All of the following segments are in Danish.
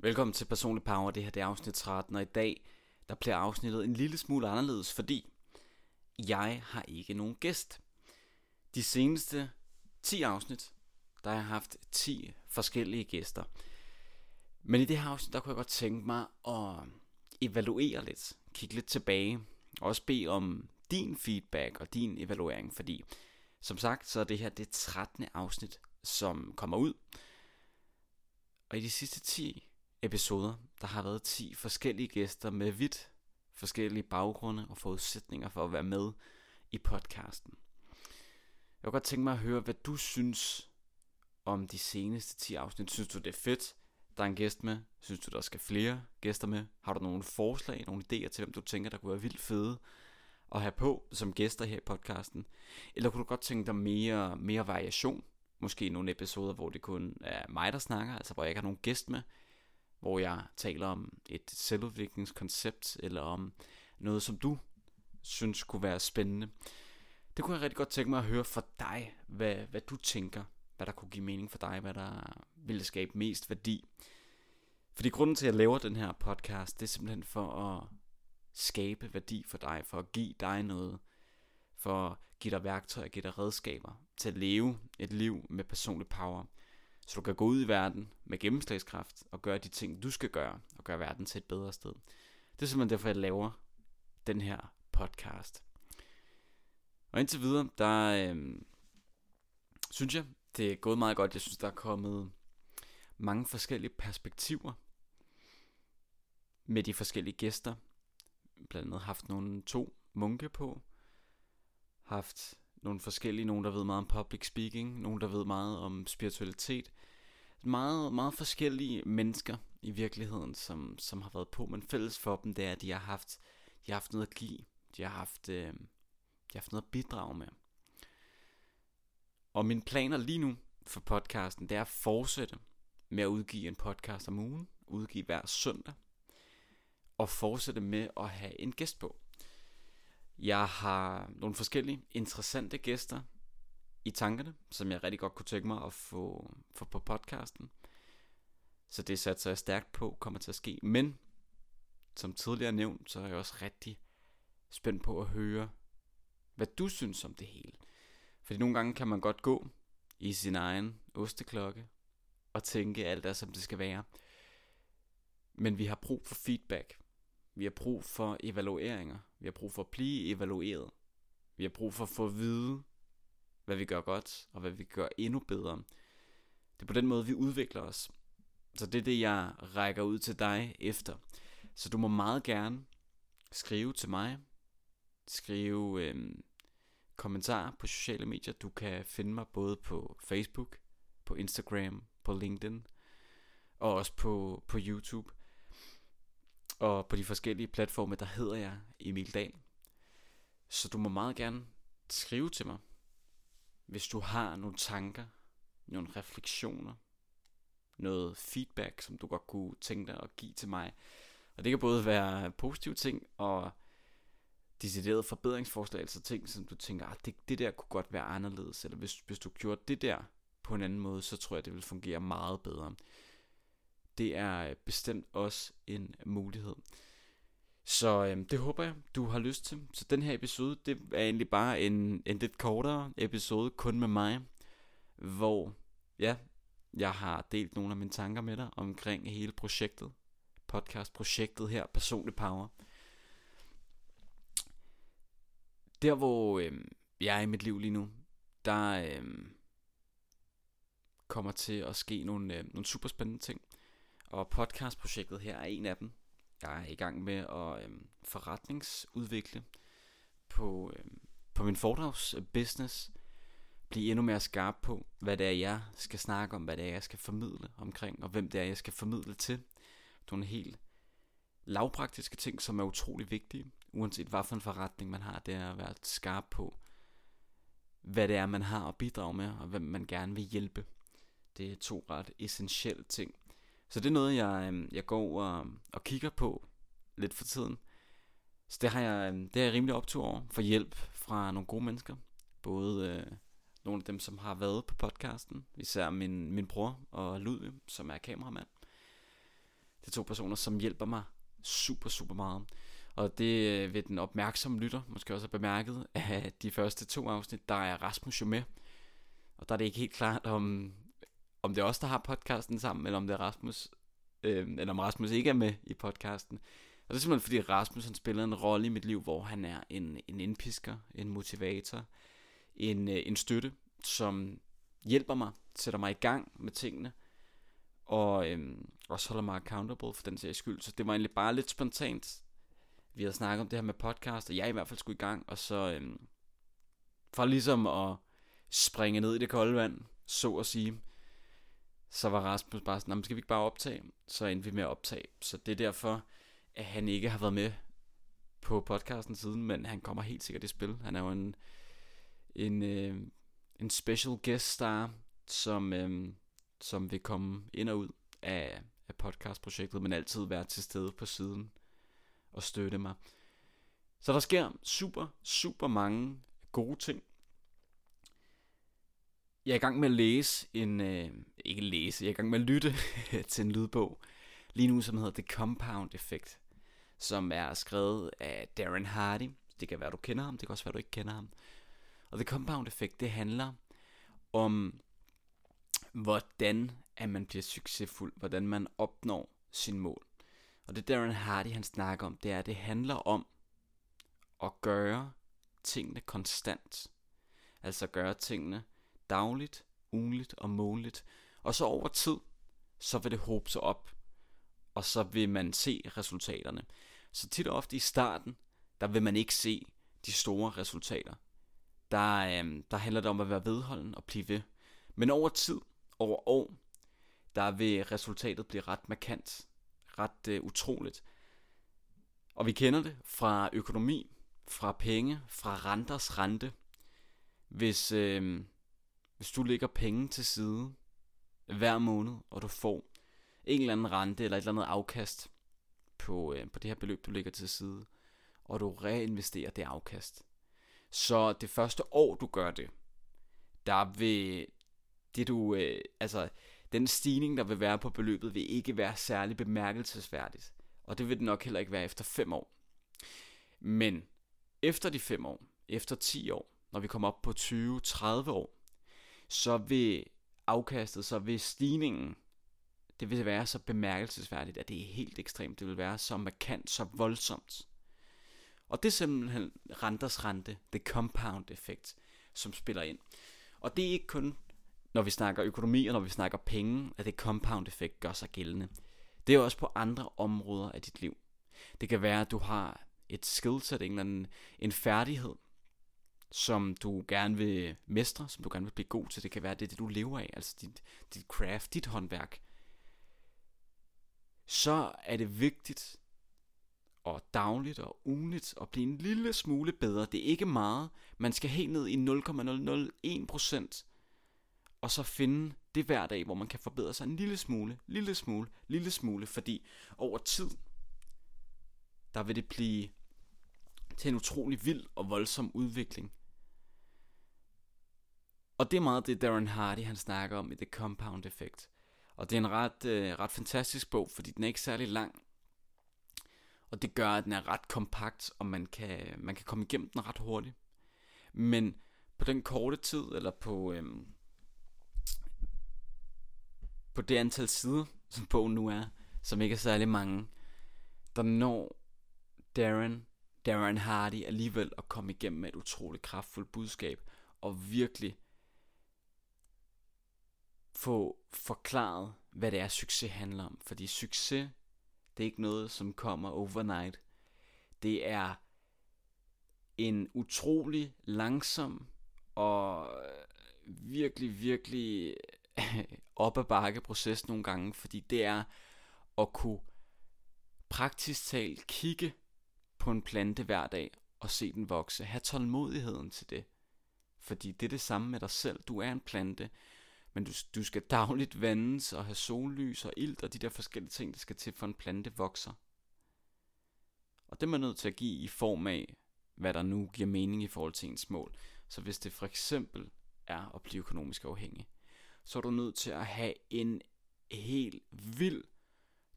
Velkommen til Personlig Power, det her det er afsnit 13, og i dag der bliver afsnittet en lille smule anderledes, fordi jeg har ikke nogen gæst. De seneste 10 afsnit, der har jeg haft 10 forskellige gæster. Men i det her afsnit, der kunne jeg godt tænke mig at evaluere lidt, kigge lidt tilbage, og også bede om din feedback og din evaluering, fordi som sagt, så er det her det 13. afsnit, som kommer ud. Og i de sidste 10 episoder, der har været 10 forskellige gæster med vidt forskellige baggrunde og forudsætninger for at være med i podcasten. Jeg kunne godt tænke mig at høre, hvad du synes om de seneste 10 afsnit. Synes du, det er fedt, der er en gæst med? Synes du, der skal flere gæster med? Har du nogle forslag, nogle idéer til, hvem du tænker, der kunne være vildt fede at have på som gæster her i podcasten? Eller kunne du godt tænke dig mere, mere variation? Måske nogle episoder, hvor det kun er mig, der snakker, altså hvor jeg ikke har nogen gæst med, hvor jeg taler om et selvudviklingskoncept, eller om noget, som du synes kunne være spændende. Det kunne jeg rigtig godt tænke mig at høre fra dig, hvad, hvad du tænker, hvad der kunne give mening for dig, hvad der ville skabe mest værdi. Fordi grunden til, at jeg laver den her podcast, det er simpelthen for at skabe værdi for dig, for at give dig noget, for at give dig værktøjer, give dig redskaber til at leve et liv med personlig power. Så du kan gå ud i verden med gennemslagskraft og gøre de ting, du skal gøre, og gøre verden til et bedre sted. Det er simpelthen derfor, jeg laver den her podcast. Og indtil videre, der øh, synes jeg, det er gået meget godt. Jeg synes, der er kommet mange forskellige perspektiver med de forskellige gæster. Blandt andet haft nogle to munke på. Haft nogle forskellige, nogen der ved meget om public speaking, nogen der ved meget om spiritualitet. Meget, meget forskellige mennesker i virkeligheden, som, som har været på, men fælles for dem, det er, at de har haft, de har haft noget at give. De har haft, øh, de har haft noget at bidrage med. Og mine planer lige nu for podcasten, det er at fortsætte med at udgive en podcast om ugen, udgive hver søndag, og fortsætte med at have en gæst på. Jeg har nogle forskellige interessante gæster i tankerne, som jeg rigtig godt kunne tænke mig at få, få på podcasten. Så det satser jeg stærkt på kommer til at ske. Men som tidligere nævnt, så er jeg også rigtig spændt på at høre, hvad du synes om det hele. Fordi nogle gange kan man godt gå i sin egen osteklokke og tænke alt er som det skal være. Men vi har brug for feedback. Vi har brug for evalueringer. Vi har brug for at blive evalueret. Vi har brug for at få at vide, hvad vi gør godt, og hvad vi gør endnu bedre. Det er på den måde, vi udvikler os. Så det er det, jeg rækker ud til dig efter. Så du må meget gerne skrive til mig. Skrive øh, kommentarer på sociale medier. Du kan finde mig både på Facebook, på Instagram, på LinkedIn og også på, på YouTube. Og på de forskellige platforme, der hedder jeg Emil Dahl. Så du må meget gerne skrive til mig, hvis du har nogle tanker, nogle refleksioner, noget feedback, som du godt kunne tænke dig at give til mig. Og det kan både være positive ting og deciderede forbedringsforslag, altså ting, som du tænker, ah, det, det der kunne godt være anderledes, eller hvis, hvis du gjorde det der på en anden måde, så tror jeg, det vil fungere meget bedre. Det er øh, bestemt også en mulighed. Så øhm, det håber jeg, du har lyst til. Så den her episode, det er egentlig bare en, en lidt kortere episode, kun med mig, hvor ja, jeg har delt nogle af mine tanker med dig omkring hele projektet, podcastprojektet her, Personlig Power. Der hvor øhm, jeg er i mit liv lige nu, der øhm, kommer til at ske nogle, øh, nogle super spændende ting. Og podcastprojektet her er en af dem. Jeg er i gang med at øhm, forretningsudvikle på, øhm, på min foredragsbusiness. Blive endnu mere skarp på, hvad det er, jeg skal snakke om, hvad det er, jeg skal formidle omkring, og hvem det er, jeg skal formidle til. Det er nogle helt lavpraktiske ting, som er utrolig vigtige, uanset hvad for en forretning man har, det er at være skarp på, hvad det er, man har at bidrage med, og hvem man gerne vil hjælpe. Det er to ret essentielle ting. Så det er noget, jeg, øh, jeg går og, og kigger på lidt for tiden. Så det har jeg, øh, det er jeg rimelig optur over for hjælp fra nogle gode mennesker. Både øh, nogle af dem, som har været på podcasten, især min, min bror og Ludvig, som er kameramand. to personer, som hjælper mig super, super meget. Og det øh, ved den opmærksomme lytter måske også have bemærket, at de første to afsnit, der er Rasmus jo med. Og der er det ikke helt klart, om, om det er os, der har podcasten sammen, eller om det er Rasmus, øh, eller om Rasmus ikke er med i podcasten. Og det er simpelthen fordi Rasmus han spiller en rolle i mit liv, hvor han er en, en indpisker, en motivator, en, øh, en støtte, som hjælper mig, sætter mig i gang med tingene, og øhm, også holder mig accountable for den sags skyld. Så det var egentlig bare lidt spontant. Vi havde snakket om det her med podcast, og jeg i hvert fald skulle i gang, og så øhm, for ligesom at springe ned i det kolde vand, så at sige, så var Rasmus bare sådan, skal vi ikke bare optage? Så endte vi med at optage. Så det er derfor, at han ikke har været med på podcasten siden, men han kommer helt sikkert i spil. Han er jo en, en, øh, en special guest star, som, øh, som vil komme ind og ud af, af podcastprojektet, men altid være til stede på siden og støtte mig. Så der sker super, super mange gode ting. Jeg er i gang med at læse en, øh, ikke læse, jeg er i gang med at lytte til en lydbog, lige nu som hedder The Compound Effect, som er skrevet af Darren Hardy. Det kan være, du kender ham, det kan også være, du ikke kender ham. Og The Compound Effect, det handler om, hvordan at man bliver succesfuld, hvordan man opnår sin mål. Og det Darren Hardy han snakker om, det er, at det handler om at gøre tingene konstant. Altså gøre tingene dagligt, ugenligt og månedligt. Og så over tid, så vil det håbe sig op, og så vil man se resultaterne. Så tit og ofte i starten, der vil man ikke se de store resultater. Der, øh, der handler det om at være vedholden og blive ved. Men over tid, over år, der vil resultatet blive ret markant, ret øh, utroligt. Og vi kender det fra økonomi, fra penge, fra renters rente. Hvis, øh, hvis du lægger penge til side hver måned, og du får en eller anden rente eller et eller andet afkast på, øh, på det her beløb, du lægger til side, og du reinvesterer det afkast. Så det første år, du gør det, der vil det du, øh, altså den stigning, der vil være på beløbet, vil ikke være særlig bemærkelsesværdigt. Og det vil det nok heller ikke være efter 5 år. Men efter de 5 år, efter 10 år, når vi kommer op på 20-30 år, så vil afkastet, så vil stigningen, det vil være så bemærkelsesværdigt, at det er helt ekstremt. Det vil være så markant, så voldsomt. Og det er simpelthen renters rente, the compound effekt, som spiller ind. Og det er ikke kun, når vi snakker økonomi og når vi snakker penge, at det compound effekt gør sig gældende. Det er også på andre områder af dit liv. Det kan være, at du har et skillset, en eller anden en færdighed, som du gerne vil mestre, som du gerne vil blive god til. Det kan være, det er det, du lever af, altså dit, dit craft, dit håndværk. Så er det vigtigt og dagligt og ugenligt at blive en lille smule bedre. Det er ikke meget. Man skal helt ned i 0,001% og så finde det hver dag, hvor man kan forbedre sig en lille smule, lille smule, lille smule, fordi over tid, der vil det blive til en utrolig vild og voldsom udvikling. Og det er meget det, Darren Hardy han snakker om i The Compound Effect. Og det er en ret, øh, ret fantastisk bog, fordi den er ikke særlig lang. Og det gør, at den er ret kompakt, og man kan, man kan komme igennem den ret hurtigt. Men på den korte tid, eller på, øhm, på det antal sider, som bogen nu er, som ikke er særlig mange, der når Darren, Darren Hardy alligevel at komme igennem med et utroligt kraftfuldt budskab, og virkelig få forklaret, hvad det er, succes handler om. Fordi succes, det er ikke noget, som kommer overnight. Det er en utrolig langsom og virkelig, virkelig op ad bakke proces nogle gange, fordi det er at kunne praktisk talt kigge på en plante hver dag og se den vokse. Ha' tålmodigheden til det. Fordi det er det samme med dig selv. Du er en plante, men du, du skal dagligt vandes og have sollys og ilt og de der forskellige ting, der skal til for en plante vokser. Og det er man nødt til at give i form af, hvad der nu giver mening i forhold til ens mål. Så hvis det for eksempel er at blive økonomisk afhængig, så er du nødt til at have en helt vild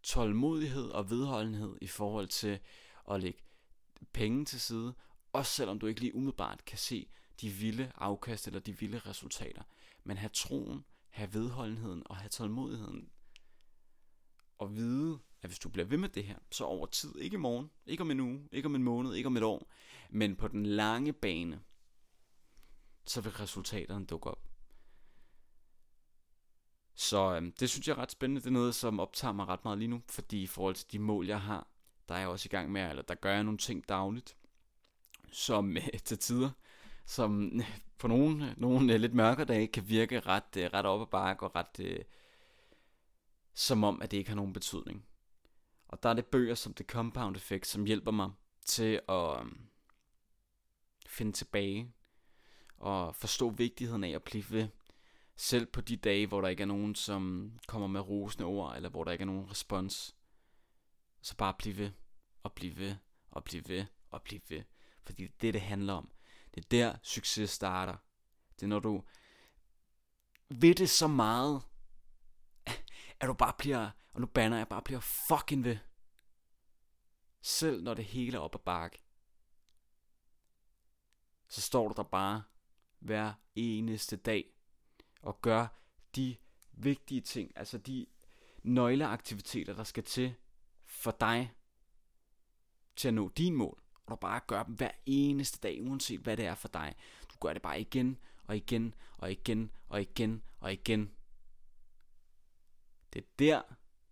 tålmodighed og vedholdenhed i forhold til at lægge penge til side, også selvom du ikke lige umiddelbart kan se de vilde afkast eller de vilde resultater. Men have troen, have vedholdenheden og have tålmodigheden. Og vide, at hvis du bliver ved med det her, så over tid, ikke i morgen, ikke om en uge, ikke om en måned, ikke om et år, men på den lange bane, så vil resultaterne dukke op. Så øhm, det synes jeg er ret spændende. Det er noget, som optager mig ret meget lige nu, fordi i forhold til de mål, jeg har, der er jeg også i gang med, eller der gør jeg nogle ting dagligt, som øh, til tider, som for på nogle, nogle lidt mørke dage kan virke ret, øh, ret op ad bakke og ret øh, som om, at det ikke har nogen betydning. Og der er det bøger som The Compound Effect, som hjælper mig til at øh, finde tilbage og forstå vigtigheden af at blive ved. Selv på de dage, hvor der ikke er nogen, som kommer med rosende ord, eller hvor der ikke er nogen respons. Så bare blive ved, og blive ved, og blive ved, og blive ved. Fordi det er det, det handler om. Det er der, succes starter. Det er når du ved det så meget, at du bare bliver, og nu banner jeg, bare bliver fucking ved. Selv når det hele er op ad bakke. Så står du der bare hver eneste dag og gør de vigtige ting, altså de nøgleaktiviteter, der skal til for dig til at nå din mål. Og du bare gør dem hver eneste dag, uanset hvad det er for dig. Du gør det bare igen og igen og igen og igen og igen. Det er der,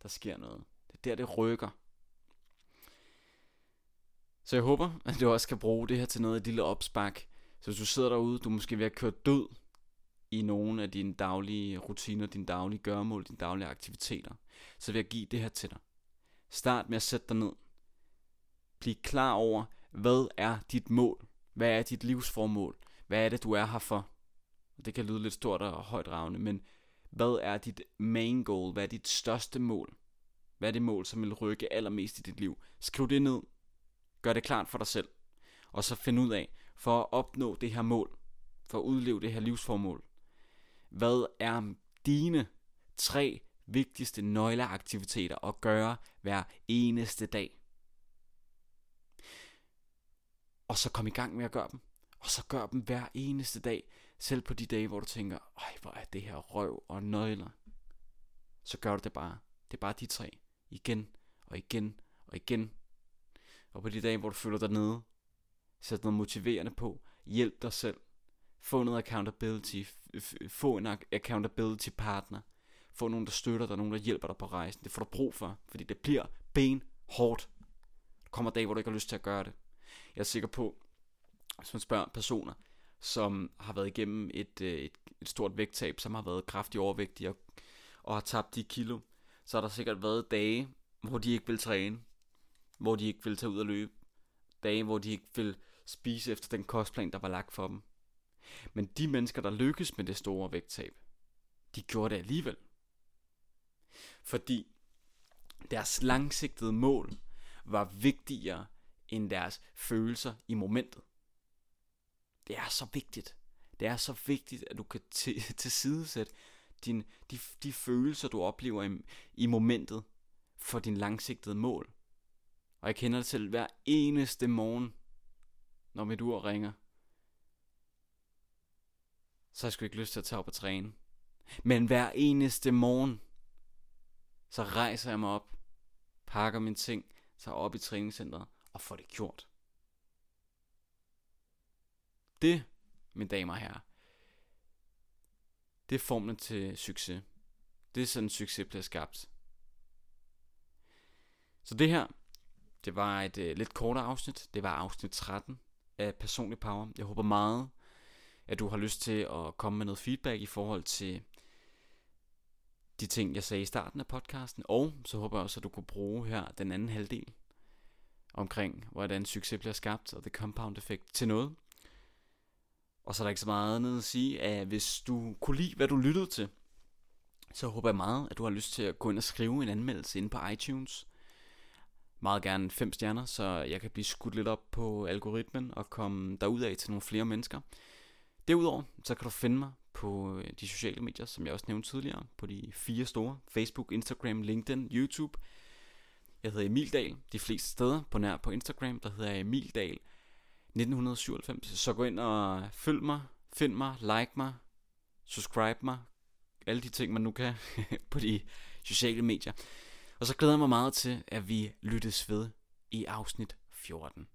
der sker noget. Det er der, det rykker. Så jeg håber, at du også kan bruge det her til noget, et lille opspark. Så hvis du sidder derude, du er måske ved at køre død i nogle af dine daglige rutiner, dine daglige gøremål, dine daglige aktiviteter, så vil jeg give det her til dig. Start med at sætte dig ned. Bliv klar over, hvad er dit mål? Hvad er dit livsformål? Hvad er det, du er her for? Det kan lyde lidt stort og højt ravne, men hvad er dit main goal? Hvad er dit største mål? Hvad er det mål, som vil rykke allermest i dit liv? Skriv det ned. Gør det klart for dig selv. Og så find ud af, for at opnå det her mål, for at udleve det her livsformål, hvad er dine tre vigtigste nøgleaktiviteter at gøre hver eneste dag? Og så kom i gang med at gøre dem. Og så gør dem hver eneste dag. Selv på de dage, hvor du tænker, ej, hvor er det her røv og nøgler. Så gør du det bare. Det er bare de tre. Igen og igen og igen. Og på de dage, hvor du føler dig nede, sæt noget motiverende på. Hjælp dig selv. Få noget accountability. Få en accountability partner. Få nogen, der støtter dig, nogen, der hjælper dig på rejsen. Det får du brug for, fordi det bliver ben hårdt. Der kommer dage, hvor du ikke har lyst til at gøre det. Jeg er sikker på, hvis man spørger personer, som har været igennem et, øh, et, et stort vægttab, som har været kraftigt overvægtige og, og har tabt de kilo, så har der sikkert været dage, hvor de ikke vil træne, hvor de ikke vil tage ud og løbe, dage, hvor de ikke vil spise efter den kostplan, der var lagt for dem. Men de mennesker, der lykkes med det store vægttab, de gjorde det alligevel. Fordi deres langsigtede mål var vigtigere end deres følelser i momentet. Det er så vigtigt. Det er så vigtigt, at du kan tilsidesætte din, de, de følelser, du oplever i, i momentet for din langsigtede mål. Og jeg kender det selv hver eneste morgen, når mit ur ringer. Så har jeg sgu ikke lyst til at tage op og træne. Men hver eneste morgen, så rejser jeg mig op, pakker mine ting, tager op i træningscenteret og få det gjort. Det, mine damer og herrer, det er formlen til succes. Det er sådan, succes bliver skabt. Så det her, det var et uh, lidt kortere afsnit. Det var afsnit 13 af Personlig Power. Jeg håber meget, at du har lyst til at komme med noget feedback i forhold til de ting, jeg sagde i starten af podcasten. Og så håber jeg også, at du kunne bruge her den anden halvdel omkring, hvordan succes bliver skabt og the compound effect til noget. Og så er der ikke så meget andet at sige, at hvis du kunne lide, hvad du lyttede til, så håber jeg meget, at du har lyst til at gå ind og skrive en anmeldelse ind på iTunes. Meget gerne fem stjerner, så jeg kan blive skudt lidt op på algoritmen og komme derud af til nogle flere mennesker. Derudover, så kan du finde mig på øh, de sociale medier, som jeg også nævnte tidligere, på de fire store, Facebook, Instagram, LinkedIn, YouTube. Jeg hedder Emil Dahl, de fleste steder på nær på Instagram, der hedder jeg Emil Dahl 1997. Så gå ind og følg mig, find mig, like mig, subscribe mig, alle de ting, man nu kan på de sociale medier. Og så glæder jeg mig meget til, at vi lyttes ved i afsnit 14.